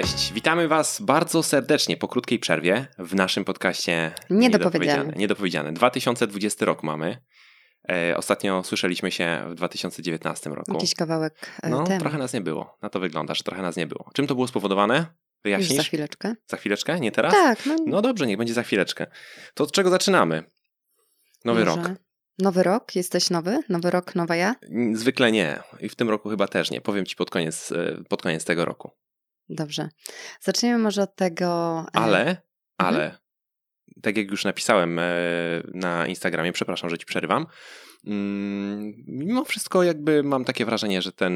Cześć, witamy Was bardzo serdecznie po krótkiej przerwie w naszym podcaście Niedopowiedziane. Niedopowiedziane. 2020 rok mamy. E, ostatnio słyszeliśmy się w 2019 roku. Jakiś kawałek e, No, temu. trochę nas nie było. Na to wygląda, że trochę nas nie było. Czym to było spowodowane? Już Wyjaśnisz? za chwileczkę. Za chwileczkę? Nie teraz? Tak, no, No dobrze, niech będzie za chwileczkę. To od czego zaczynamy? Nowy może. rok. Nowy rok? Jesteś nowy? Nowy rok, nowa ja? Zwykle nie. I w tym roku chyba też nie. Powiem Ci pod koniec, e, pod koniec tego roku. Dobrze. Zaczniemy może od tego... Ale, ale, tak jak już napisałem e, na Instagramie, przepraszam, że ci przerywam, mm, mimo wszystko jakby mam takie wrażenie, że ten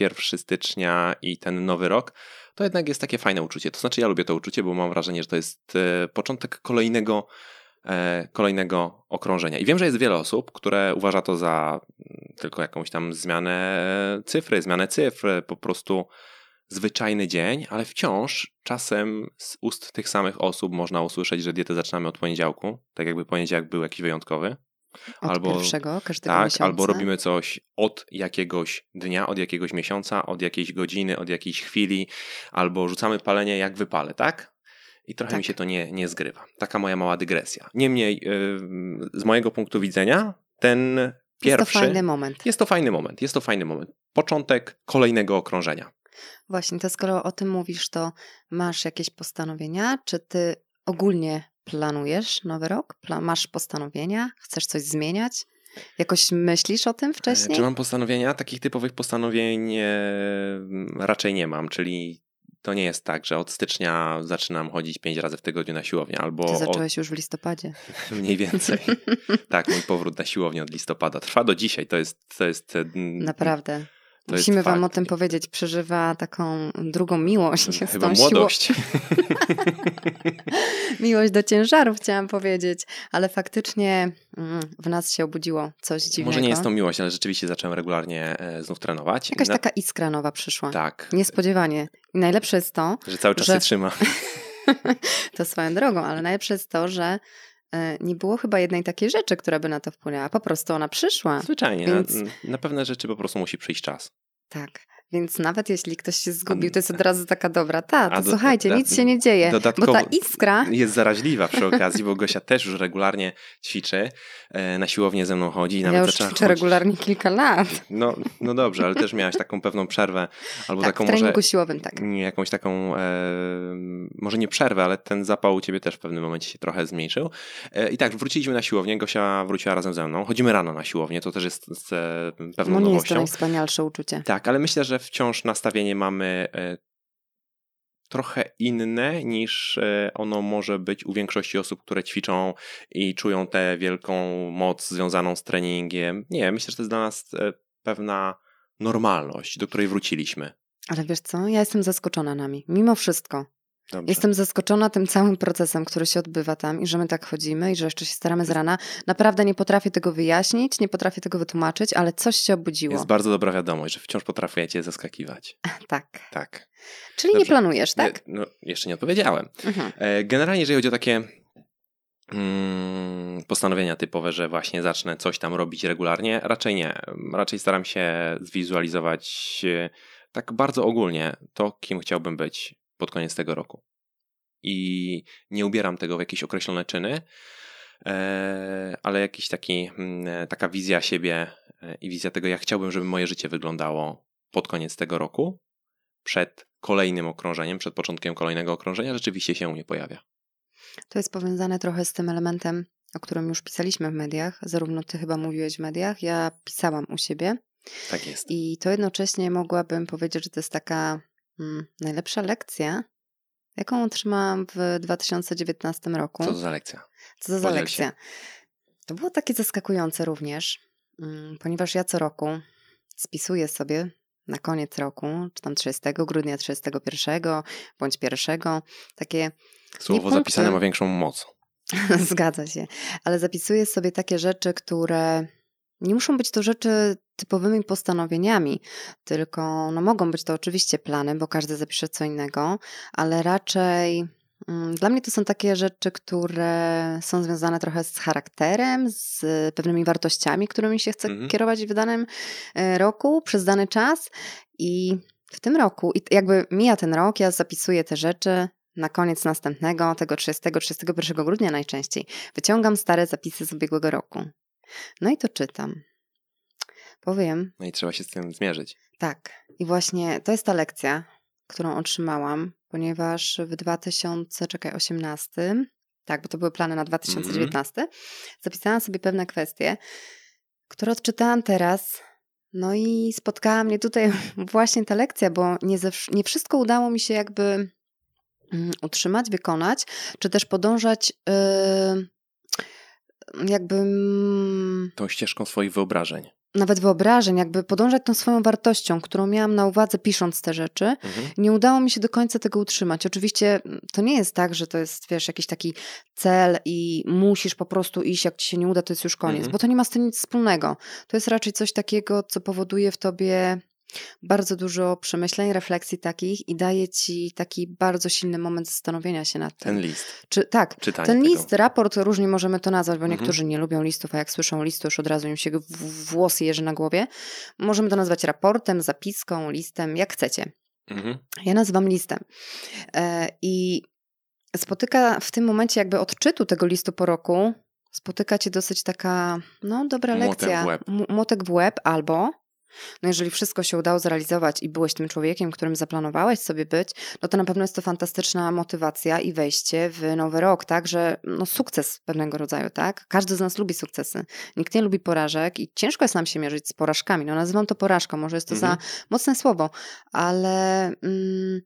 1 stycznia i ten nowy rok to jednak jest takie fajne uczucie. To znaczy ja lubię to uczucie, bo mam wrażenie, że to jest e, początek kolejnego e, kolejnego okrążenia. I wiem, że jest wiele osób, które uważa to za mm, tylko jakąś tam zmianę cyfry, zmianę cyfr, po prostu zwyczajny dzień, ale wciąż czasem z ust tych samych osób można usłyszeć, że dietę zaczynamy od poniedziałku, tak jakby poniedziałek był jakiś wyjątkowy. Od albo- pierwszego każdego Tak, miesiąca. albo robimy coś od jakiegoś dnia, od jakiegoś miesiąca, od jakiejś godziny, od jakiejś chwili, albo rzucamy palenie jak wypale, tak? I trochę Tak. mi się to nie, nie zgrywa. Taka moja mała dygresja. Niemniej, yy, z mojego punktu widzenia, ten pierwszy. Jest to fajny moment. Jest to fajny moment. Jest to fajny moment. Początek kolejnego okrążenia. Właśnie, to skoro o tym mówisz, to masz jakieś postanowienia? Czy ty ogólnie planujesz nowy rok? Pla- masz postanowienia? Chcesz coś zmieniać? Jakoś myślisz o tym wcześniej? E, Czy mam postanowienia? Takich typowych postanowień raczej nie mam, czyli to nie jest tak, że od stycznia zaczynam chodzić pięć razy w tygodniu na siłownię, albo Ty od, zacząłeś już w listopadzie. mniej więcej. tak, mój powrót na siłownię od listopada trwa do dzisiaj. To jest. To jest e, Naprawdę. To Musimy wam fakt. o tym powiedzieć. Przeżywa taką drugą miłość Chyba młodość. miłość do ciężarów, chciałam powiedzieć, ale faktycznie mm, w nas się obudziło coś dziwnego. Może nie jest to miłość, ale rzeczywiście zacząłem regularnie e, znów trenować. Jakaś Na- taka iskra nowa przyszła. Tak, Niespodziewanie. I najlepsze jest to, że cały czas że- się trzyma. to swoją drogą, ale najlepsze jest to, że nie było chyba jednej takiej rzeczy, która by na to wpłynęła. Po prostu ona przyszła. Zwyczajnie. Więc- Na, na pewne rzeczy po prostu musi przyjść czas. Tak. Więc nawet jeśli ktoś się zgubił, to jest od razu taka dobra. Ta, to do- słuchajcie, do- nic się nie dzieje. dodatkowo- Bo ta iskra Jest zaraźliwa przy okazji, bo Gosia też już regularnie ćwiczy, e, na siłownię ze mną chodzi nawet ja już ćwiczę chodzić. regularnie kilka lat. No, no dobrze, ale też miałaś taką pewną przerwę, albo Tak, taką w treningu może siłowym, tak. jakąś taką, e, może nie przerwę, ale ten zapał u ciebie też w pewnym momencie się trochę zmniejszył. E, I tak, wróciliśmy na siłownię, Gosia wróciła razem ze mną. Chodzimy rano na siłownię, to też jest z, e, pewną No nie jest to nowością. najwspanialsze uczucie. Tak, ale myślę, że wciąż nastawienie mamy e, trochę inne niż e, ono może być u większości osób, które ćwiczą i czują tę wielką moc związaną z treningiem. Nie, myślę, że to jest dla nas e, pewna normalność, do której wróciliśmy. Ale wiesz co, ja jestem zaskoczona nami. Mimo wszystko. Dobrze. Jestem zaskoczona tym całym procesem, który się odbywa tam i że my tak chodzimy i że jeszcze się staramy z rana. Naprawdę nie potrafię tego wyjaśnić, nie potrafię tego wytłumaczyć, ale coś się obudziło. Jest bardzo dobra wiadomość, że wciąż potrafię cię zaskakiwać. Tak. Tak. Czyli nie Dobrze. planujesz, tak? Nie, no, jeszcze nie odpowiedziałem. Mhm. E, Generalnie, jeżeli chodzi o takie mm, postanowienia typowe, że właśnie zacznę coś tam robić regularnie, raczej nie. Raczej staram się zwizualizować e, tak bardzo ogólnie to, kim chciałbym być pod koniec tego roku. I nie ubieram tego w jakieś określone czyny, e, ale jakiś taki, mm, taka wizja siebie e, i wizja tego, jak chciałbym, żeby moje życie wyglądało pod koniec tego roku, przed kolejnym okrążeniem, przed początkiem kolejnego okrążenia, rzeczywiście się u mnie pojawia. To jest powiązane trochę z tym elementem, o którym już pisaliśmy w mediach. Zarówno ty chyba mówiłeś w mediach, ja pisałam u siebie. Tak jest. I to jednocześnie mogłabym powiedzieć, że to jest taka mm, najlepsza lekcja, jaką otrzymałam w 2019 roku. Co to za lekcja? Co to za Podziel lekcja? się. To było takie zaskakujące również, mm, ponieważ ja co roku spisuję sobie na koniec roku, czy tam 30 grudnia, 31 bądź 1, takie Słowo punkty. zapisane ma większą moc. Zgadza się. Ale zapisuję sobie takie rzeczy, które nie muszą być to rzeczy typowymi postanowieniami, tylko no mogą być to oczywiście plany, bo każdy zapisze co innego, ale raczej mm, dla mnie to są takie rzeczy, które są związane trochę z charakterem, z pewnymi wartościami, którymi się chce Mhm. kierować w danym e, roku, przez dany czas i w tym roku, i jakby mija ten rok, ja zapisuję te rzeczy, na koniec następnego, tego 30-31 grudnia najczęściej, wyciągam stare zapisy z ubiegłego roku. No i to czytam. Powiem. No i trzeba się z tym zmierzyć. Tak. I właśnie to jest ta lekcja, którą otrzymałam, ponieważ w 2018, tak, bo to były plany na 2019, mm. zapisałam sobie pewne kwestie, które odczytałam teraz. No i spotkała mnie tutaj właśnie ta lekcja, bo nie, ze, nie wszystko udało mi się jakby mm, utrzymać, wykonać, czy też podążać yy, jakby. Mm, Tą ścieżką swoich wyobrażeń nawet wyobrażeń, jakby podążać tą swoją wartością, którą miałam na uwadze pisząc te rzeczy, mhm. nie udało mi się do końca tego utrzymać. Oczywiście mm, to nie jest tak, że to jest, wiesz, jakiś taki cel i musisz po prostu iść, jak ci się nie uda, to jest już koniec, mhm. bo to nie ma z tym nic wspólnego. To jest raczej coś takiego, co powoduje w tobie bardzo dużo przemyśleń, refleksji takich i daje ci taki bardzo silny moment zastanowienia się nad tym. Ten list. Czy, tak, Czytanie ten list, tego. raport, różnie możemy to nazwać, bo mhm. niektórzy nie lubią listów, a jak słyszą list, to już od razu im się włosy jeży na głowie. Możemy to nazwać raportem, zapiską, listem, jak chcecie. Mhm. Ja nazywam listem. E, I spotyka w tym momencie jakby odczytu tego listu po roku, spotyka cię dosyć taka, no dobra lekcja. Młotek w łeb. Młotek w łeb albo no jeżeli wszystko się udało zrealizować i byłeś tym człowiekiem, którym zaplanowałeś sobie być, no to na pewno jest to fantastyczna motywacja i wejście w nowy rok, tak, że no sukces pewnego rodzaju, tak? Każdy z nas lubi sukcesy. Nikt nie lubi porażek i ciężko jest nam się mierzyć z porażkami. No nazywam to porażką, może jest to mhm. za mocne słowo, ale mm,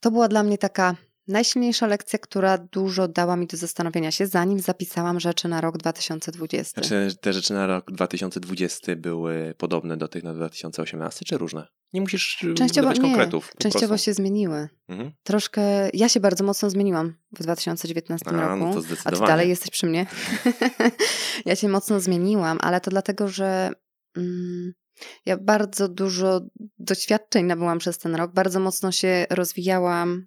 to była dla mnie taka Najsilniejsza lekcja, która dużo dała mi do zastanowienia się, zanim zapisałam rzeczy na rok 2020. Znaczy, te rzeczy na rok 2020 były podobne do tych na 2018, czy różne? Nie musisz y, częściowo, nie, konkretów. Częściowo się zmieniły. Mhm. Troszkę, ja się bardzo mocno zmieniłam w 2019 A, roku. No a ty dalej jesteś przy mnie. ja się mocno zmieniłam, ale to dlatego, że mm, ja bardzo dużo doświadczeń nabyłam przez ten rok. Bardzo mocno się rozwijałam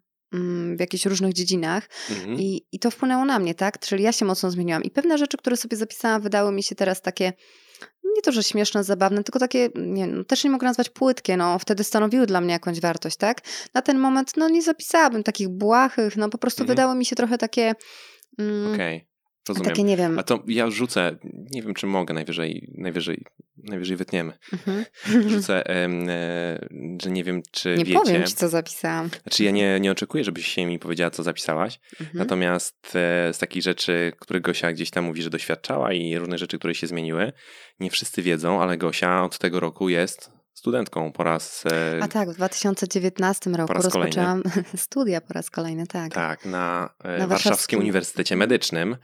w jakichś różnych dziedzinach mhm. I, i to wpłynęło na mnie, tak? Czyli ja się mocno zmieniłam i pewne rzeczy, które sobie zapisałam, wydały mi się teraz takie nie to, że śmieszne, zabawne, tylko takie, nie, no, też nie mogę nazwać płytkie, no wtedy stanowiły dla mnie jakąś wartość, tak? Na ten moment, no nie zapisałabym takich błahych, no po prostu mhm. wydało mi się trochę takie... Mm, Okej. Okay. Rozumiem. Takie nie wiem. A to ja rzucę, nie wiem czy mogę, najwyżej, najwyżej, najwyżej wytniemy. Mhm. Rzucę, e, że nie wiem czy nie wiecie. Nie powiem ci co zapisałam. Znaczy ja nie, nie oczekuję, żebyś się mi powiedziała co zapisałaś. Mhm. Natomiast e, z takich rzeczy, które Gosia gdzieś tam mówi, że doświadczała i różne rzeczy, które się zmieniły, nie wszyscy wiedzą, ale Gosia od tego roku jest studentką po raz. E, A tak, w 2019 roku rozpoczęłam studia po raz kolejny, tak. Tak, na, e, na Warszawskim Uniwersytecie Medycznym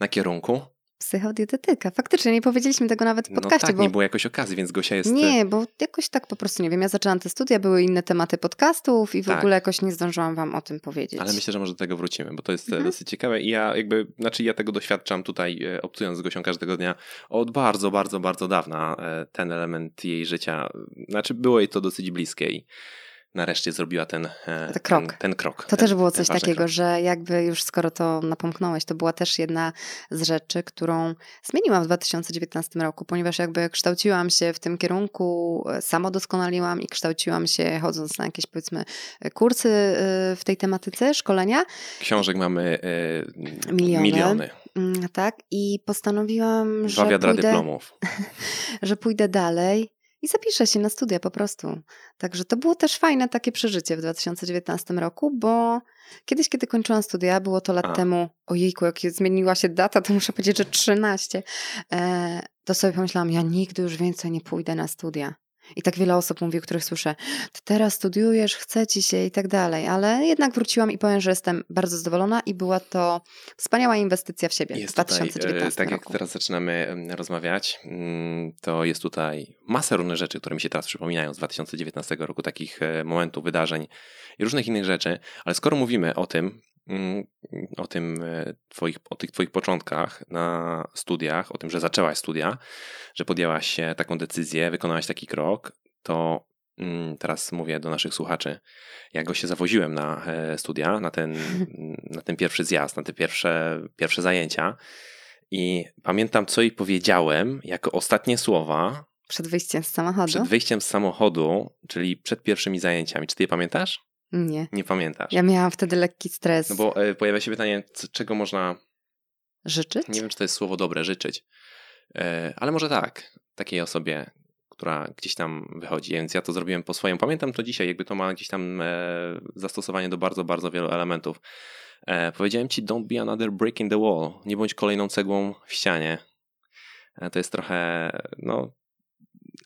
na kierunku Psychodietetyka. Faktycznie, nie powiedzieliśmy tego nawet w no podcaście. No tak, bo... nie było jakoś okazji, więc Gosia jest... Nie, bo jakoś tak po prostu, nie wiem, ja zaczęłam te studia, były inne tematy podcastów i w tak. ogóle jakoś nie zdążyłam wam o tym powiedzieć. Ale myślę, że może do tego wrócimy, bo to jest mhm. dosyć ciekawe i ja jakby, znaczy ja tego doświadczam tutaj, e, obcując z Gosią każdego dnia od bardzo, bardzo, bardzo dawna ten element jej życia, znaczy było jej to dosyć bliskie i nareszcie zrobiła ten, e, ten krok. Ten, ten krok. To ten, też było coś takiego, krok. że jakby już skoro to napomknąłeś, to była też jedna z rzeczy, którą zmieniłam w 2019 roku, ponieważ jakby kształciłam się w tym kierunku, e, samodoskonaliłam i kształciłam się chodząc na jakieś powiedzmy kursy e, w tej tematyce, szkolenia. Książek mamy miliony. miliony. Mm, tak, i postanowiłam, Dwa że wiadra pójdę, dyplomów. że pójdę dalej i zapiszę się na studia po prostu. Także to było też fajne takie przeżycie w 2019 roku, bo kiedyś, kiedy kończyłam studia, było to lat A. temu, ojejku, jak zmieniła się data, to muszę powiedzieć, że 13, e, to sobie pomyślałam, ja nigdy już więcej nie pójdę na studia. I tak wiele osób mówi, o których słyszę, ty teraz studiujesz, chce ci się i tak dalej, ale jednak wróciłam i powiem, że jestem bardzo zadowolona i była to wspaniała inwestycja w siebie jest w 2019 tutaj, Tak roku. jak teraz zaczynamy rozmawiać, mm, to jest tutaj masa różnych rzeczy, które mi się teraz przypominają z 2019 roku, takich e, momentów, wydarzeń i różnych innych rzeczy, ale skoro mówimy o tym, o tym e, twoich, o tych twoich początkach na studiach, o tym, że zaczęłaś studia, że podjęłaś taką decyzję, wykonałaś taki krok, to mm, teraz mówię do naszych słuchaczy, jak go się zawoziłem na e, studia, na ten, na ten pierwszy zjazd, na te pierwsze, pierwsze zajęcia i pamiętam, co jej powiedziałem jako ostatnie słowa Przed wyjściem z samochodu? Przed wyjściem z samochodu, czyli przed pierwszymi zajęciami. Czy ty je pamiętasz? Nie. Nie pamiętasz. Ja miałam wtedy lekki stres. No bo e, pojawia się pytanie, c- czego można, Życzyć? nie wiem czy to jest słowo dobre, życzyć, e, ale może tak, takiej osobie, która gdzieś tam wychodzi, więc ja to zrobiłem po swojemu. Pamiętam to dzisiaj, jakby to ma gdzieś tam e, zastosowanie do bardzo, bardzo wielu elementów. E, powiedziałem ci, don't be another brick in the wall, nie bądź kolejną cegłą w ścianie. E, to jest trochę, no,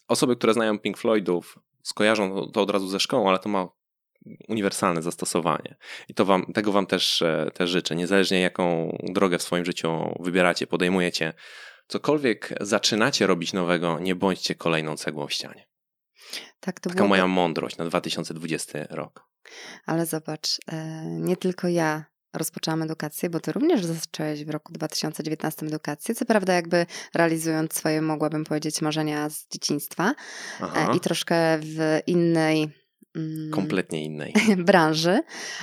osoby, które znają Pink Floydów, skojarzą to, to od razu ze szkołą, ale to ma uniwersalne zastosowanie. I to wam, tego wam też, e, też życzę. Niezależnie jaką drogę w swoim życiu wybieracie, podejmujecie, cokolwiek zaczynacie robić nowego, nie bądźcie kolejną cegłą w ścianie. Tak, to Taka moja mądrość na 2020 rok. Ale zobacz, e, nie tylko ja rozpoczęłam edukację, bo ty również zacząłeś w roku 2019 edukację. Co prawda, jakby realizując swoje, mogłabym powiedzieć, marzenia z dzieciństwa Aha, e, i troszkę w innej. Mm, kompletnie innej. branży,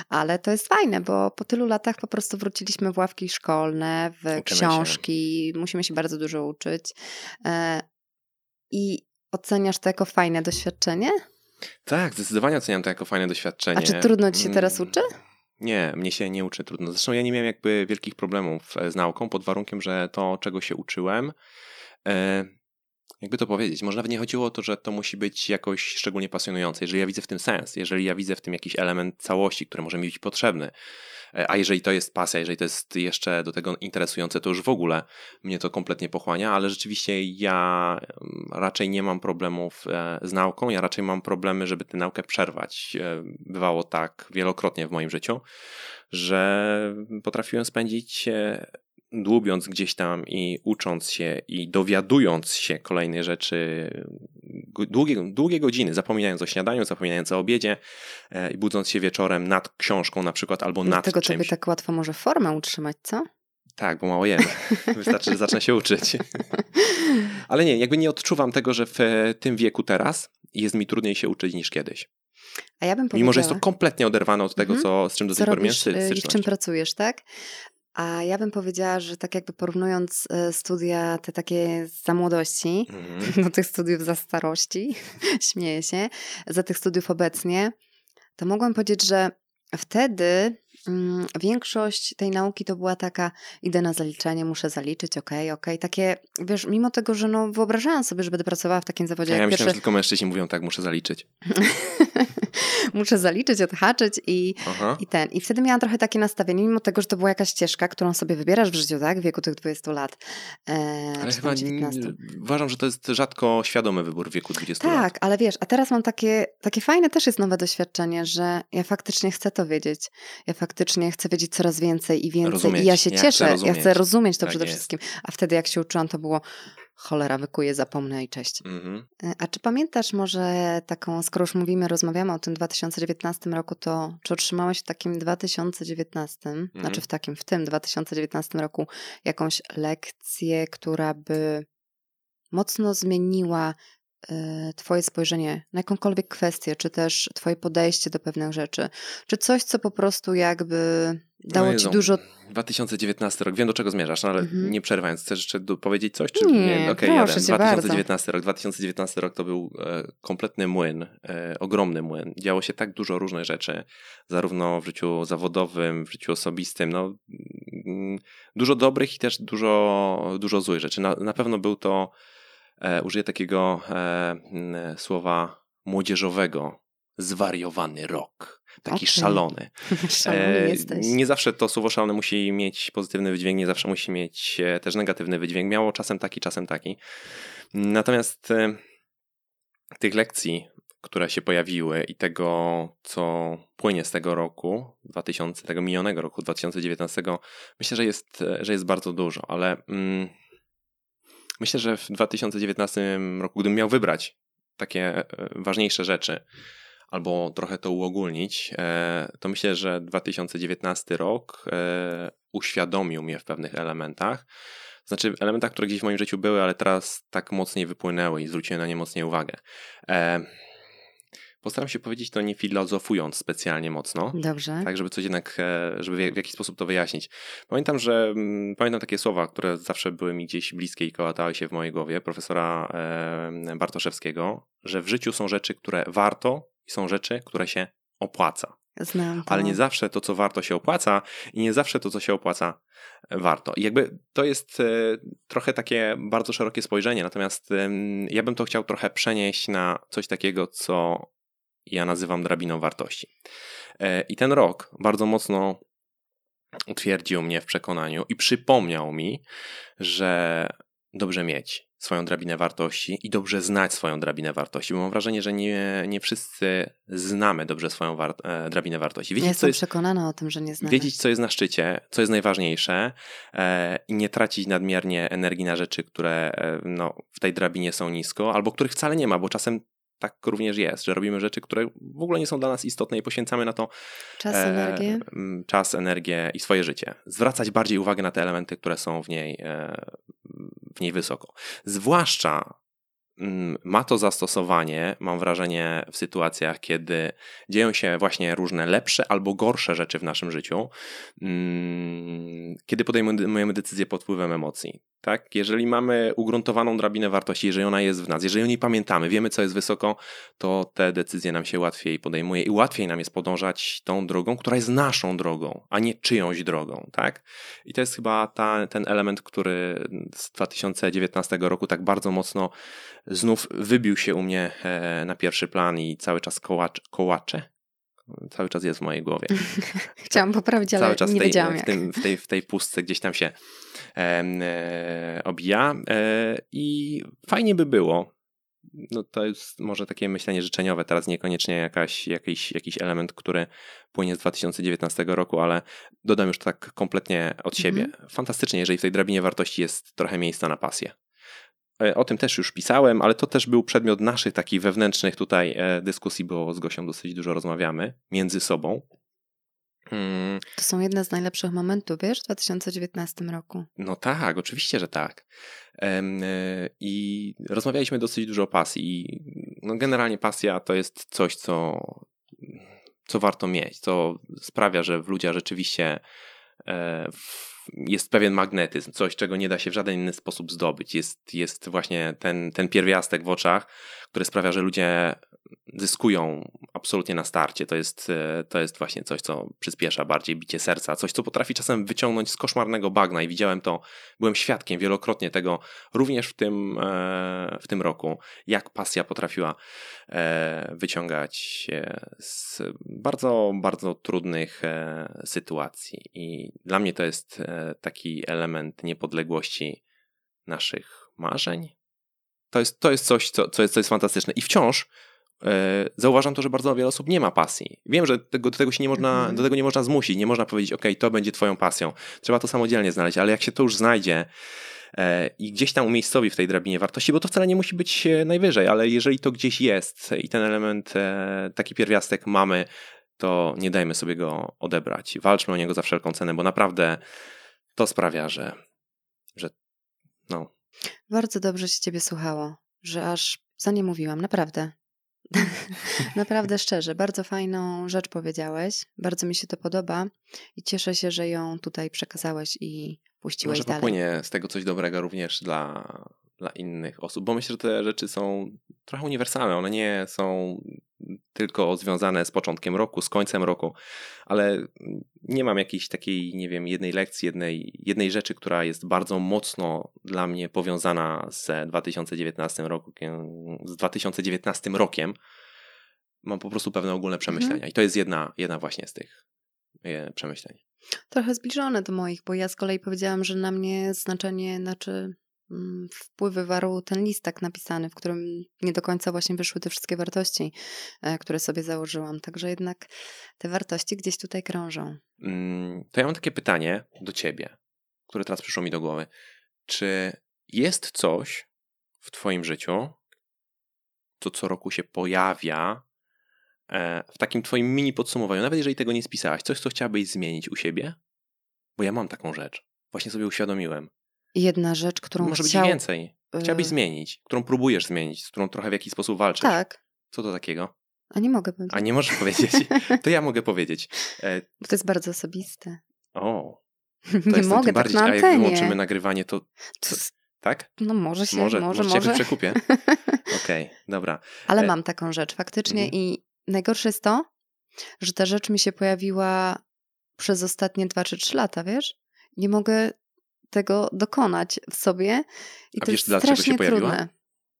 ale to jest fajne, bo po tylu latach po prostu wróciliśmy w ławki szkolne, w Uczymy się. książki, musimy się bardzo dużo uczyć. E, I oceniasz to jako fajne doświadczenie? Tak, zdecydowanie oceniam to jako fajne doświadczenie. A czy trudno ci się teraz Mm, uczy? Nie, mnie się nie uczy trudno. Zresztą ja nie miałem jakby wielkich problemów e, z nauką, pod warunkiem, że to, czego się uczyłem, e, jakby to powiedzieć, może nawet nie chodziło o to, że to musi być jakoś szczególnie pasjonujące. Jeżeli ja widzę w tym sens, jeżeli ja widzę w tym jakiś element całości, który może mi być potrzebny, e, a jeżeli to jest pasja, jeżeli to jest jeszcze do tego interesujące, to już w ogóle mnie to kompletnie pochłania, ale rzeczywiście ja raczej nie mam problemów e, z nauką, ja raczej mam problemy, żeby tę naukę przerwać. E, Bywało tak wielokrotnie w moim życiu, że potrafiłem spędzić dłubiąc gdzieś tam i ucząc się i dowiadując się kolejnej rzeczy długie, długie godziny, zapominając o śniadaniu, zapominając o obiedzie e, i budząc się wieczorem nad książką na przykład albo nad Dlatego czymś. tobie tak łatwo może formę utrzymać, co? Tak, bo mało jem. Wystarczy, że zacznę się uczyć. Ale nie, jakby nie odczuwam tego, że w e, tym wieku teraz jest mi trudniej się uczyć niż kiedyś. A ja bym. Mimo, że jest to kompletnie oderwane od tego, Mhm. co, z czym do tej co pory miałem robisz sty- y, i w czym styczność. pracujesz, tak? A ja bym powiedziała, że tak jakby porównując y, studia te takie za młodości Mhm. do tych studiów za starości, śmieję się, za tych studiów obecnie, to mogłam powiedzieć, że wtedy mm, większość tej nauki to była taka, idę na zaliczenie, muszę zaliczyć, okej, okej, takie, wiesz, mimo tego, że no wyobrażałam sobie, że będę pracowała w takim zawodzie A ja jak myślałem, że pierwszy, tylko mężczyźni mówią tak, muszę zaliczyć. muszę zaliczyć, odhaczyć i Aha. I ten. I wtedy miałam trochę takie nastawienie, mimo tego, że to była jakaś ścieżka, którą sobie wybierasz w życiu, tak? W wieku tych 20 lat. E, Ale chyba tam 19. n- uważam, że to jest rzadko świadomy wybór w wieku 20 lat. Tak, ale wiesz, a teraz mam takie, takie fajne też jest nowe doświadczenie, że ja faktycznie chcę to wiedzieć. Ja faktycznie chcę wiedzieć coraz więcej i więcej. Rozumieć. I ja się Ja cieszę, chcę ja chcę rozumieć to Tak przede jest. wszystkim. A wtedy jak się uczyłam, to było cholera, wykuję, zapomnę i cześć. Mhm. E, A czy pamiętasz może taką, skoro już mówimy, rozmawiamy o tym 2019 roku, to czy otrzymałeś w takim 2019, Mhm. znaczy w takim, w tym 2019 roku jakąś lekcję, która by mocno zmieniła Twoje spojrzenie na jakąkolwiek kwestię, czy też Twoje podejście do pewnych rzeczy, czy coś, co po prostu jakby dało O Ci dużo 2019 rok, wiem do czego zmierzasz, no ale Mhm. nie przerwając, chcesz jeszcze powiedzieć coś? Czy Nie, Okej, proszę jeden. cię 2019 rok. 2019 rok to był e, kompletny młyn, e, ogromny młyn. Działo się tak dużo różnych rzeczy, zarówno w życiu zawodowym, w życiu osobistym, no mm, dużo dobrych i też dużo, dużo złych rzeczy. Na, na pewno był to, e, użyję takiego e, słowa młodzieżowego, zwariowany rok. Taki Okej. szalony. szalony E, jesteś. Nie zawsze to słowo szalone musi mieć pozytywny wydźwięk, nie zawsze musi mieć e, też negatywny wydźwięk. Miało czasem taki, czasem taki. Natomiast e, tych lekcji, które się pojawiły i tego, co płynie z tego roku, 2000, tego minionego roku 2019, myślę, że jest, e, że jest bardzo dużo, ale mm, myślę, że w 2019 roku, gdybym miał wybrać takie e, ważniejsze rzeczy, albo trochę to uogólnić, e, to myślę, że 2019 rok e, uświadomił mnie w pewnych elementach. Znaczy, elementach, które gdzieś w moim życiu były, ale teraz tak mocniej wypłynęły i zwróciłem na nie mocniej uwagę. E, Postaram się powiedzieć to nie filozofując specjalnie mocno. Dobrze. Tak, żeby coś jednak, e, żeby w jakiś sposób to wyjaśnić. Pamiętam, że mm, pamiętam takie słowa, które zawsze były mi gdzieś bliskie i kołatały się w mojej głowie, profesora Bartoszewskiego, że w życiu są rzeczy, które warto i są rzeczy, które się opłaca. Znam to. Ale nie zawsze to, co warto, się opłaca i nie zawsze to, co się opłaca, warto. I jakby to jest e, trochę takie bardzo szerokie spojrzenie, natomiast ja bym to chciał trochę przenieść na coś takiego, co ja nazywam drabiną wartości. E, I ten rok bardzo mocno utwierdził mnie w przekonaniu i przypomniał mi, że dobrze mieć swoją drabinę wartości i dobrze znać swoją drabinę wartości, bo mam wrażenie, że nie, nie wszyscy znamy dobrze swoją war e, drabinę wartości. Wiedzieć, ja jestem jest, przekonana o tym, że nie znamy. Wiedzieć, co jest na szczycie, co jest najważniejsze e, i nie tracić nadmiernie energii na rzeczy, które e, no, w tej drabinie są nisko, albo których wcale nie ma, bo czasem tak również jest, że robimy rzeczy, które w ogóle nie są dla nas istotne i poświęcamy na to czas, e, energię. czas, energię i swoje życie. Zwracać bardziej uwagę na te elementy, które są w niej, e, w niej wysoko. Zwłaszcza Mm, ma to zastosowanie, mam wrażenie, w sytuacjach, kiedy dzieją się właśnie różne lepsze albo gorsze rzeczy w naszym życiu, mm, kiedy podejmujemy decyzje pod wpływem emocji. Tak? Jeżeli mamy ugruntowaną drabinę wartości, jeżeli ona jest w nas, jeżeli o niej pamiętamy, wiemy, co jest wysoko, to te decyzje nam się łatwiej podejmuje i łatwiej nam jest podążać tą drogą, która jest naszą drogą, a nie czyjąś drogą. Tak? I to jest chyba ta, ten element, który z 2019 roku tak bardzo mocno znów wybił się u mnie e, na pierwszy plan i cały czas kołacz, kołacze. Cały czas jest w mojej głowie. Chciałam poprawić, ale cały czas nie tej, wiedziałam w, tym, w, tej, w tej pustce gdzieś tam się e, e, obija. E, I fajnie by było, no to jest może takie myślenie życzeniowe, teraz niekoniecznie jakaś, jakiś, jakiś element, który płynie z 2019 roku, ale dodam już tak kompletnie od siebie. Mhm. Fantastycznie, jeżeli w tej drabinie wartości jest trochę miejsca na pasję. E, o tym też już pisałem, ale to też był przedmiot naszych takich wewnętrznych tutaj e, dyskusji, bo z Gosią dosyć dużo rozmawiamy między sobą. Hmm. To są jedne z najlepszych momentów, wiesz, w 2019 roku. No tak, oczywiście, że tak. E, I rozmawialiśmy dosyć dużo o pasji. No generalnie pasja to jest coś, co, co warto mieć, co sprawia, że w ludziach rzeczywiście jest pewien magnetyzm, coś, czego nie da się w żaden inny sposób zdobyć. Jest, jest właśnie ten, ten pierwiastek w oczach, który sprawia, że ludzie zyskują absolutnie na starcie. To jest, e, to jest właśnie coś, co przyspiesza bardziej bicie serca, coś, co potrafi czasem wyciągnąć z koszmarnego bagna i widziałem to, byłem świadkiem wielokrotnie tego również w tym, e, w tym roku, jak pasja potrafiła e, wyciągać z bardzo, bardzo trudnych sytuacji. I dla mnie to jest taki element niepodległości naszych marzeń. To jest, to jest coś, co, co, jest, co jest fantastyczne. I wciąż zauważam to, że bardzo wiele osób nie ma pasji. Wiem, że tego, do tego się nie można, mhm. do tego nie można zmusić, nie można powiedzieć, ok, to będzie twoją pasją. Trzeba to samodzielnie znaleźć, ale jak się to już znajdzie e, i gdzieś tam umiejscowi w tej drabinie wartości, bo to wcale nie musi być najwyżej, ale jeżeli to gdzieś jest i ten element, e, taki pierwiastek mamy, to nie dajmy sobie go odebrać. Walczmy o niego za wszelką cenę, bo naprawdę to sprawia, że, że no. Bardzo dobrze się ciebie słuchało, że aż za nie mówiłam, naprawdę. Naprawdę szczerze, bardzo fajną rzecz powiedziałeś. Bardzo mi się to podoba i cieszę się, że ją tutaj przekazałeś i puściłeś Może dalej. popłynie z tego coś dobrego również dla, dla innych osób, bo myślę, że te rzeczy są trochę uniwersalne. One nie są tylko związane z początkiem roku, z końcem roku, ale nie mam jakiejś takiej, nie wiem, jednej lekcji, jednej, jednej rzeczy, która jest bardzo mocno dla mnie powiązana z 2019 roku, z 2019 rokiem. Mam po prostu pewne ogólne przemyślenia mhm. i to jest jedna, jedna właśnie z tych e, przemyśleń. Trochę zbliżone do moich, bo ja z kolei powiedziałam, że na mnie znaczenie, znaczy wpływ wywarł ten list tak napisany, w którym nie do końca właśnie wyszły te wszystkie wartości, e, które sobie założyłam. Także jednak te wartości gdzieś tutaj krążą. Mm, to ja mam takie pytanie do ciebie, które teraz przyszło mi do głowy. Czy jest coś w twoim życiu, co co roku się pojawia e, w takim twoim mini podsumowaniu, nawet jeżeli tego nie spisałaś, coś, co chciałabyś zmienić u siebie? Bo ja mam taką rzecz. Właśnie sobie uświadomiłem jedna rzecz, którą Może chciał... być więcej. Chciałabyś y zmienić, którą próbujesz zmienić, z którą trochę w jakiś sposób walczysz. Tak. Co to takiego? A nie mogę powiedzieć. A nie możesz powiedzieć? To ja mogę powiedzieć. E, Bo to jest bardzo osobiste. o, nie mogę tak bardziej, na a jak antenie. wyłączymy nagrywanie, to To- tak? No może się, Może, może, może, może. jakoś przekupię. Okej, dobra. Ale E, mam taką rzecz faktycznie mhm. i najgorsze jest to, że ta rzecz mi się pojawiła przez ostatnie 2 czy 3 lata, wiesz? Nie mogę tego dokonać w sobie i A to wiesz, jest dlaczego się strasznie pojawiła? trudne.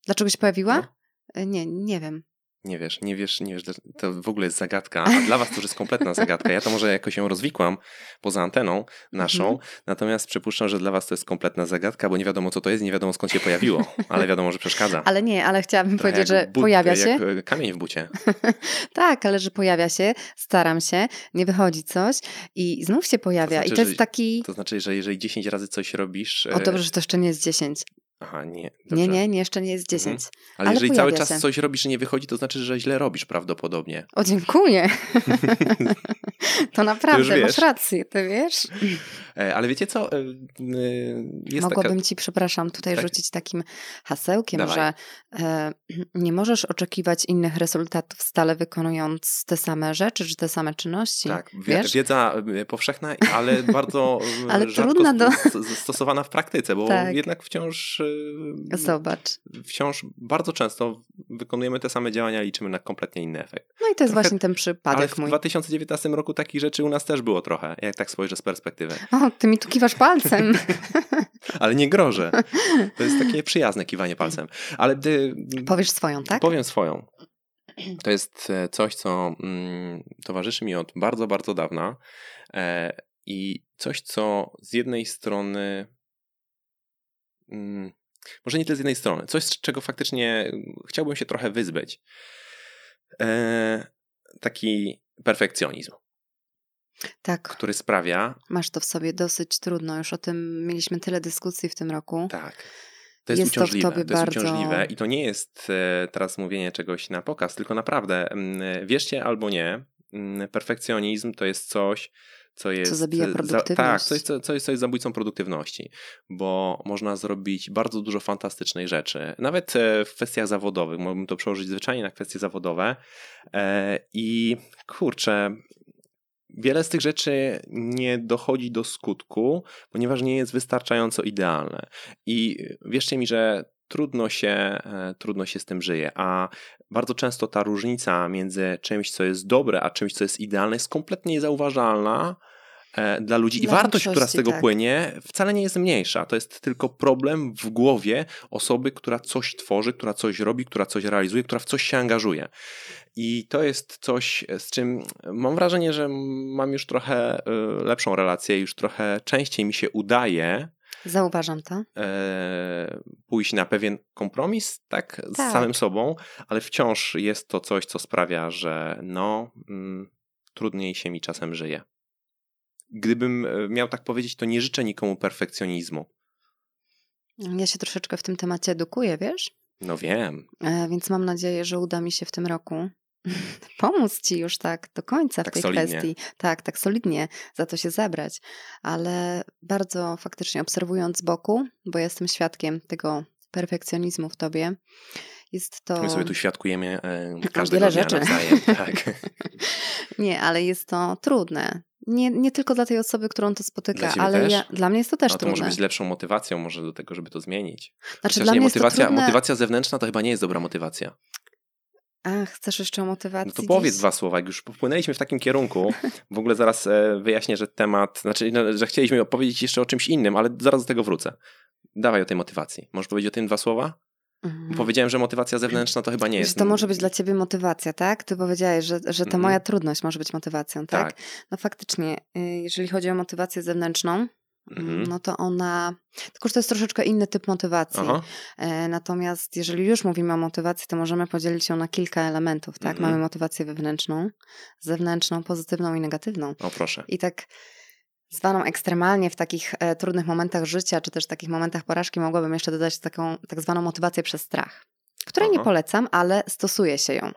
Dlaczego się pojawiła? No. E, Nie, nie wiem. Nie wiesz, nie wiesz, nie wiesz, to w ogóle jest zagadka, a dla was to już jest kompletna zagadka. Ja to może jakoś ją rozwikłam poza anteną naszą, Mhm. natomiast przypuszczam, że dla was to jest kompletna zagadka, bo nie wiadomo co to jest, nie wiadomo skąd się pojawiło, ale wiadomo, że przeszkadza. Ale nie, ale chciałabym Trochę powiedzieć, że but- pojawia się. Jak e, kamień w bucie. Tak, ale że pojawia się, staram się, nie wychodzi coś i znów się pojawia. znaczy, I to jest taki. To znaczy, że jeżeli 10 razy coś robisz... O e, dobrze, że to jeszcze nie jest 10. Aha, nie. Nie, dobrze. nie, nie, jeszcze nie jest 10. Ale, ale jeżeli cały czas się. coś robisz i nie wychodzi, to znaczy, że źle robisz prawdopodobnie. O, dziękuję. to naprawdę, wiesz. masz rację, ty wiesz? E, Ale wiecie co? E, e, Jest Mogłabym taka... ci, przepraszam, tutaj Tak. rzucić takim hasełkiem, Dawaj. że nie możesz oczekiwać innych rezultatów stale wykonując te same rzeczy, czy te same czynności. Tak, wie- wiesz? wiedza powszechna, ale bardzo Ale trudna do- st- st- stosowana w praktyce, bo Tak. jednak wciąż Zobacz. wciąż bardzo często wykonujemy te same działania, liczymy na kompletnie inny efekt. No i to jest Trochę- właśnie ten Ale przypadek w mój. 2019 roku takich rzeczy u nas też było trochę, jak tak spojrzę z perspektywy. O, ty mi tu kiwasz palcem. Ale nie grożę. To jest takie przyjazne kiwanie palcem. Ale gdy Powiesz swoją, tak? Powiem swoją. To jest e, coś, co mm, towarzyszy mi od bardzo, bardzo dawna e, i coś, co z jednej strony, mm, może nie tyle z jednej strony, coś, z czego faktycznie chciałbym się trochę wyzbyć. E, taki perfekcjonizm, Tak, który sprawia, masz to w sobie dosyć trudno. Już o tym mieliśmy tyle dyskusji w tym roku. tak, to jest, Jest to w uciążliwe. tobie to jest bardzo- uciążliwe i to nie jest e, teraz mówienie czegoś na pokaz, tylko naprawdę, mm, wierzcie albo nie, mm, perfekcjonizm to jest coś, co jest. zabija e, tak, produktywność. coś, co, co, jest, co jest zabójcą produktywności, bo można zrobić bardzo dużo fantastycznych rzeczy, nawet e, w kwestiach zawodowych. Mógłbym to przełożyć zwyczajnie na kwestie zawodowe. E, I kurczę. Wiele z tych rzeczy nie dochodzi do skutku, ponieważ nie jest wystarczająco idealne. I wierzcie mi, że trudno się, e, trudno się z tym żyje, a bardzo często ta różnica między czymś, co jest dobre, a czymś, co jest idealne, jest kompletnie niezauważalna dla ludzi. I Dla wartość, która z tego tak. płynie, wcale nie jest mniejsza. To jest tylko problem w głowie osoby, która coś tworzy, która coś robi, która coś realizuje, która w coś się angażuje. I to jest coś, z czym mam wrażenie, że mam już trochę lepszą relację, już trochę częściej mi się udaje Zauważam to. e, pójść na pewien kompromis, tak, z Tak. samym sobą, ale wciąż jest to coś, co sprawia, że no, mm, trudniej się mi czasem żyje. Gdybym e, miał tak powiedzieć, to nie życzę nikomu perfekcjonizmu. Ja się troszeczkę w tym temacie edukuję, wiesz? No wiem, E, więc mam nadzieję, że uda mi się w tym roku pomóc ci już tak do końca Tak w tej solidnie. kwestii. Tak, tak solidnie za to się zabrać. Ale bardzo faktycznie obserwując z boku, bo jestem świadkiem tego perfekcjonizmu w tobie, jest to. my sobie tu świadkujemy e, każdego wiele dnia rzeczy. nawzajem. Tak. Nie, ale jest to trudne. Nie, nie tylko dla tej osoby, którą to spotyka, Dla ale ja, dla mnie jest to też A to trudne. może być lepszą motywacją może do tego, żeby to zmienić. Znaczy, Chociaż dla nie, mnie motywacja, motywacja zewnętrzna to chyba nie jest dobra motywacja. A, chcesz jeszcze o motywacji? No to powiedz dziś? dwa słowa, jak już popłynęliśmy w takim kierunku. W ogóle zaraz e, wyjaśnię, że temat, znaczy, no, że chcieliśmy opowiedzieć jeszcze o czymś innym, ale zaraz do tego wrócę. Dawaj o tej motywacji. Możesz powiedzieć o tym dwa słowa? Mhm. Powiedziałem, że motywacja zewnętrzna to chyba nie jest. Że to może być dla ciebie motywacja, tak? Ty powiedziałeś, że, że ta Mhm. moja trudność może być motywacją, tak? Tak. No faktycznie, y, jeżeli chodzi o motywację zewnętrzną, Mhm. no to ona. Tylko, że to jest troszeczkę inny typ motywacji. Aha. E, Natomiast jeżeli już mówimy o motywacji, to możemy podzielić ją na kilka elementów, tak? Mhm. Mamy motywację wewnętrzną, zewnętrzną, pozytywną i negatywną. O proszę. I tak zwaną ekstremalnie w takich e, trudnych momentach życia, czy też takich momentach porażki, mogłabym jeszcze dodać taką tak zwaną motywację przez strach, której nie Aha. polecam, ale stosuje się ją.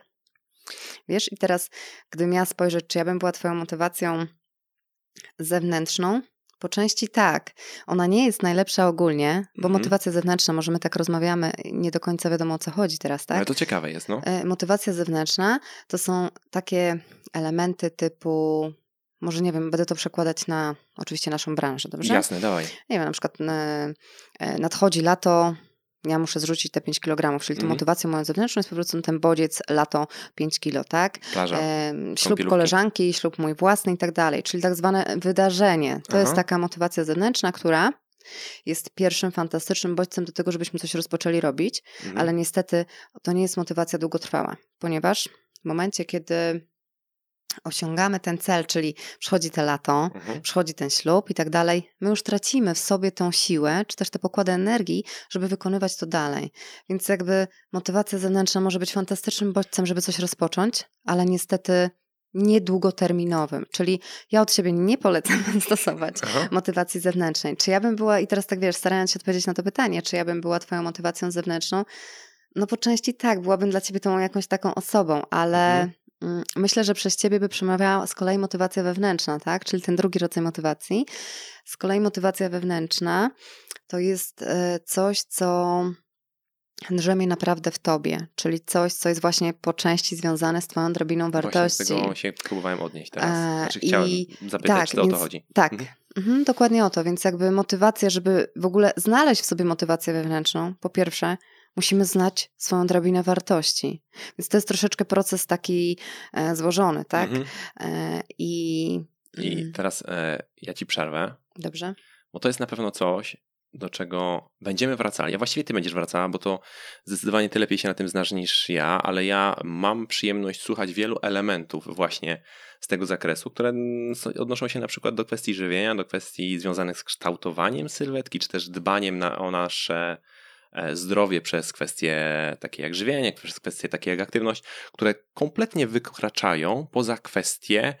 Wiesz, i teraz, gdybym miała spojrzeć, czy ja bym była Twoją motywacją zewnętrzną, Po części tak. Ona nie jest najlepsza ogólnie, bo Mhm. motywacja zewnętrzna, może my tak rozmawiamy, nie do końca wiadomo o co chodzi teraz, tak? Ale to ciekawe jest, no. E, Motywacja zewnętrzna to są takie elementy typu, może nie wiem, będę to przekładać na oczywiście naszą branżę, dobrze? Jasne, dawaj. Nie wiem, na przykład e, e, nadchodzi lato, ja muszę zrzucić te 5 kg, czyli tą Mhm. motywacją moją zewnętrzną jest po prostu ten bodziec lato 5 kg, tak? Plaża. Em, ślub koleżanki, ślub mój własny i tak dalej, czyli tak zwane wydarzenie. To Aha. jest taka motywacja zewnętrzna, która jest pierwszym fantastycznym bodźcem do tego, żebyśmy coś rozpoczęli robić, Mhm. ale niestety to nie jest motywacja długotrwała, ponieważ w momencie, kiedy osiągamy ten cel, czyli przychodzi te lato, Mhm. przychodzi ten ślub i tak dalej, my już tracimy w sobie tą siłę, czy też te pokłady energii, żeby wykonywać to dalej. Więc jakby motywacja zewnętrzna może być fantastycznym bodźcem, żeby coś rozpocząć, ale niestety niedługoterminowym. Czyli ja od siebie nie polecam stosować Aha. motywacji zewnętrznej. Czy ja bym była, i teraz tak wiesz, starając się odpowiedzieć na to pytanie, czy ja bym była twoją motywacją zewnętrzną? No po części tak, byłabym dla ciebie tą jakąś taką osobą, ale Mhm. Mm, myślę, że przez ciebie by przemawiała z kolei motywacja wewnętrzna, tak? Czyli ten drugi rodzaj motywacji. Z kolei motywacja wewnętrzna to jest e, coś, co drzemie naprawdę w tobie, czyli coś, co jest właśnie po części związane z twoją drobiną wartości. Właśnie do tego się próbowałem odnieść teraz. E, Znaczy chciałem i- zapytać, tak, czy to o to więc- chodzi. Tak, Mhm. mhm, dokładnie o to. Więc jakby motywacja, żeby w ogóle znaleźć w sobie motywację wewnętrzną, po pierwsze, musimy znać swoją drabinę wartości. Więc to jest troszeczkę proces taki e, złożony, tak? Mhm. E, I, I mm, teraz e, ja ci przerwę, dobrze. bo to jest na pewno coś, do czego będziemy wracali. A właściwie ty będziesz wracała, bo to zdecydowanie ty lepiej się na tym znasz niż ja, ale ja mam przyjemność słuchać wielu elementów właśnie z tego zakresu, które odnoszą się na przykład do kwestii żywienia, do kwestii związanych z kształtowaniem sylwetki, czy też dbaniem na, o nasze zdrowie przez kwestie takie jak żywienie, przez kwestie takie jak aktywność, które kompletnie wykraczają poza kwestie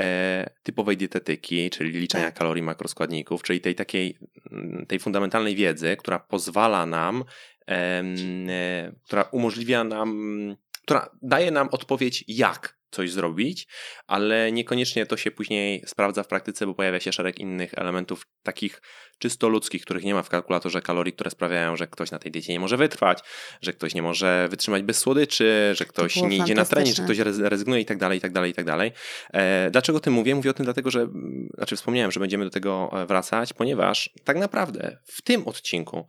e, typowej dietetyki, czyli liczenia Tak. kalorii, makroskładników, czyli tej takiej mm, tej fundamentalnej wiedzy, która pozwala nam, e, która umożliwia nam, która daje nam odpowiedź, jak coś zrobić, ale niekoniecznie to się później sprawdza w praktyce, bo pojawia się szereg innych elementów, takich czysto ludzkich, których nie ma w kalkulatorze kalorii, które sprawiają, że ktoś na tej diecie nie może wytrwać, że ktoś nie może wytrzymać bez słodyczy, że ktoś nie idzie na trening, że ktoś rez- rezygnuje i tak dalej, i tak dalej, i tak dalej. E, Dlaczego o tym mówię? Mówię o tym dlatego, że, mm, znaczy wspomniałem, że będziemy do tego e, wracać, ponieważ tak naprawdę w tym odcinku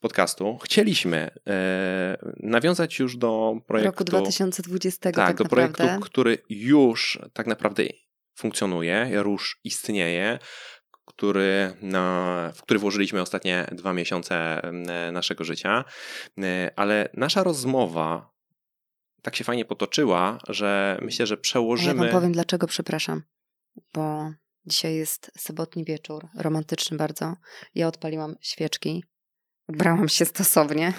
podcastu chcieliśmy e, nawiązać już do projektu... Roku 2020 tak, tak, do naprawdę. projektu, który już tak naprawdę funkcjonuje, już istnieje, który, na, w który włożyliśmy ostatnie dwa miesiące naszego życia, E, ale nasza rozmowa tak się fajnie potoczyła, że myślę, że A ja przełożymy... wam powiem dlaczego, przepraszam. Bo dzisiaj jest sobotni wieczór, romantyczny bardzo. Ja odpaliłam świeczki, ubrałam się stosownie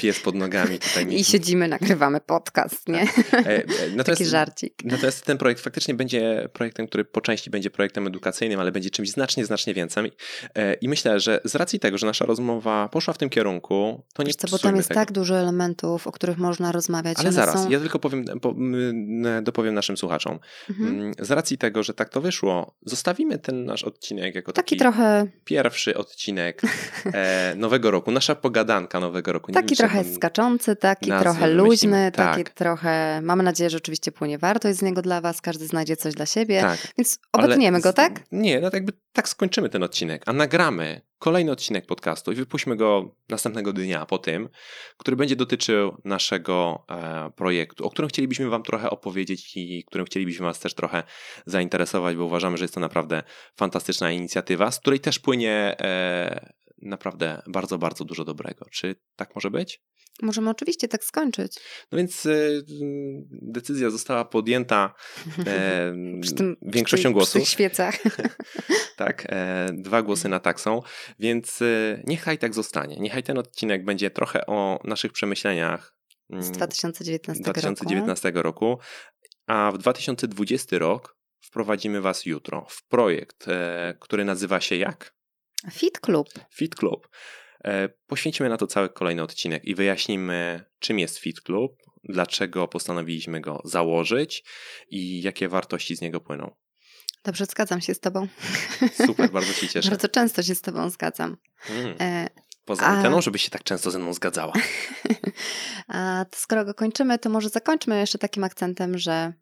pies pod nogami tutaj. mi- i siedzimy, nagrywamy podcast, nie? E, e, Natomiast, Taki żarcik. natomiast ten projekt faktycznie będzie projektem, który po części będzie projektem edukacyjnym, ale będzie czymś znacznie, znacznie więcej. E, I myślę, że z racji tego, że nasza rozmowa poszła w tym kierunku, to nie Wiesz co, bo tam jest tego. tak dużo elementów, o których można rozmawiać. Ale zaraz, są... ja tylko powiem, po, dopowiem naszym słuchaczom. Mhm. Mm, Z racji tego, że tak to wyszło, zostawimy ten nasz odcinek jako Taki taki, trochę, pierwszy odcinek e, nowego roku, nasza pogadanka nowego roku. Nie taki wiem, trochę skaczący, taki nazwy trochę luźny, Tak. taki trochę, mamy nadzieję, że oczywiście płynie wartość z niego dla was, każdy znajdzie coś dla siebie, Tak. więc Ale obetniemy go, z- tak? Nie, no jakby tak skończymy ten odcinek, a nagramy kolejny odcinek podcastu i wypuśćmy go następnego dnia po tym, który będzie dotyczył naszego e, projektu, o którym chcielibyśmy Wam trochę opowiedzieć i którym chcielibyśmy Was też trochę zainteresować, bo uważamy, że jest to naprawdę fantastyczna inicjatywa, z której też płynie e, naprawdę bardzo, bardzo dużo dobrego. Czy tak może być? Możemy oczywiście tak skończyć. No więc e, decyzja została podjęta e, tym, większością przy, głosów. Przy tych świecach. Tak, e, dwa głosy na tak są, więc e, niechaj tak zostanie. Niechaj ten odcinek będzie trochę o naszych przemyśleniach mm, Z 2019, 2019 roku, a w 2020 rok wprowadzimy Was jutro w projekt, e, który nazywa się jak? Fit Club. Fit Club. E, Poświęcimy na to cały kolejny odcinek i wyjaśnimy, czym jest Fit Club, dlaczego postanowiliśmy go założyć i jakie wartości z niego płyną. Dobrze, zgadzam się z Tobą. Super, bardzo się cieszę. Bardzo często się z Tobą zgadzam. Mm. E, Poza a- anteną, żebyś się tak często ze mną zgadzała. A skoro go kończymy, to może zakończmy jeszcze takim akcentem, że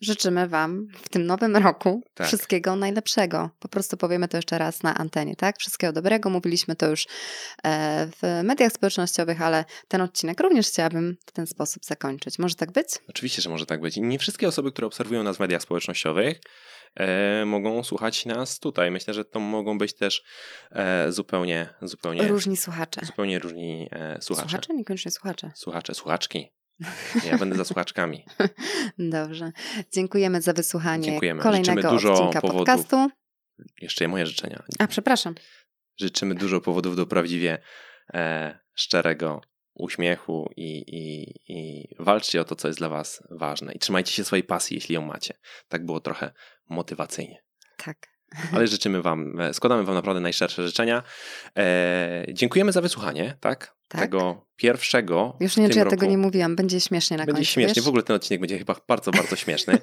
życzymy Wam w tym nowym roku Tak. wszystkiego najlepszego. Po prostu powiemy to jeszcze raz na antenie, tak? Wszystkiego dobrego. Mówiliśmy to już e, w mediach społecznościowych, ale ten odcinek również chciałabym w ten sposób zakończyć. Może tak być? Oczywiście, że może tak być. I nie wszystkie osoby, które obserwują nas w mediach społecznościowych, e, mogą słuchać nas tutaj. Myślę, że to mogą być też e, zupełnie, zupełnie, Różni słuchacze. zupełnie różni e, słuchacze. Słuchacze? Niekoniecznie słuchacze. Słuchacze, słuchaczki. Ja będę za słuchaczkami. Dobrze. Dziękujemy za wysłuchanie Dziękujemy. kolejnego Życzymy dużo odcinka powodów. podcastu. Jeszcze moje życzenia. A, przepraszam. Życzymy dużo powodów do prawdziwie e, szczerego uśmiechu i, i, i walczcie o to, co jest dla Was ważne. I trzymajcie się swojej pasji, jeśli ją macie. Tak było trochę motywacyjnie. Tak. Ale życzymy Wam, e, składamy Wam naprawdę najszczersze życzenia. E, dziękujemy za wysłuchanie, tak? Tak. Tego pierwszego. Już nie wiem, czy ja roku. tego nie mówiłam. Będzie śmiesznie na Będzie końcu. śmiesznie, wiesz? w ogóle ten odcinek będzie chyba bardzo, bardzo śmieszny.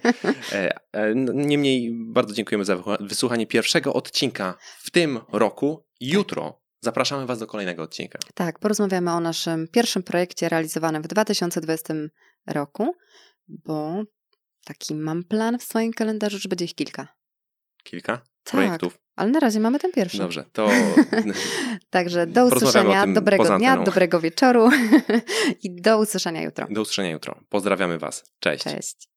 E, e, Niemniej bardzo dziękujemy za wysłuchanie pierwszego odcinka w tym roku. Jutro zapraszamy Was do kolejnego odcinka. Tak, porozmawiamy o naszym pierwszym projekcie realizowanym w 2020 roku, bo taki mam plan w swoim kalendarzu, że będzie ich kilka. Kilka Tak, projektów. Ale na razie mamy ten pierwszy. Dobrze, to Także do usłyszenia, dobrego dnia, dobrego wieczoru i do usłyszenia jutro. do usłyszenia jutro. Pozdrawiamy Was. Cześć. Cześć.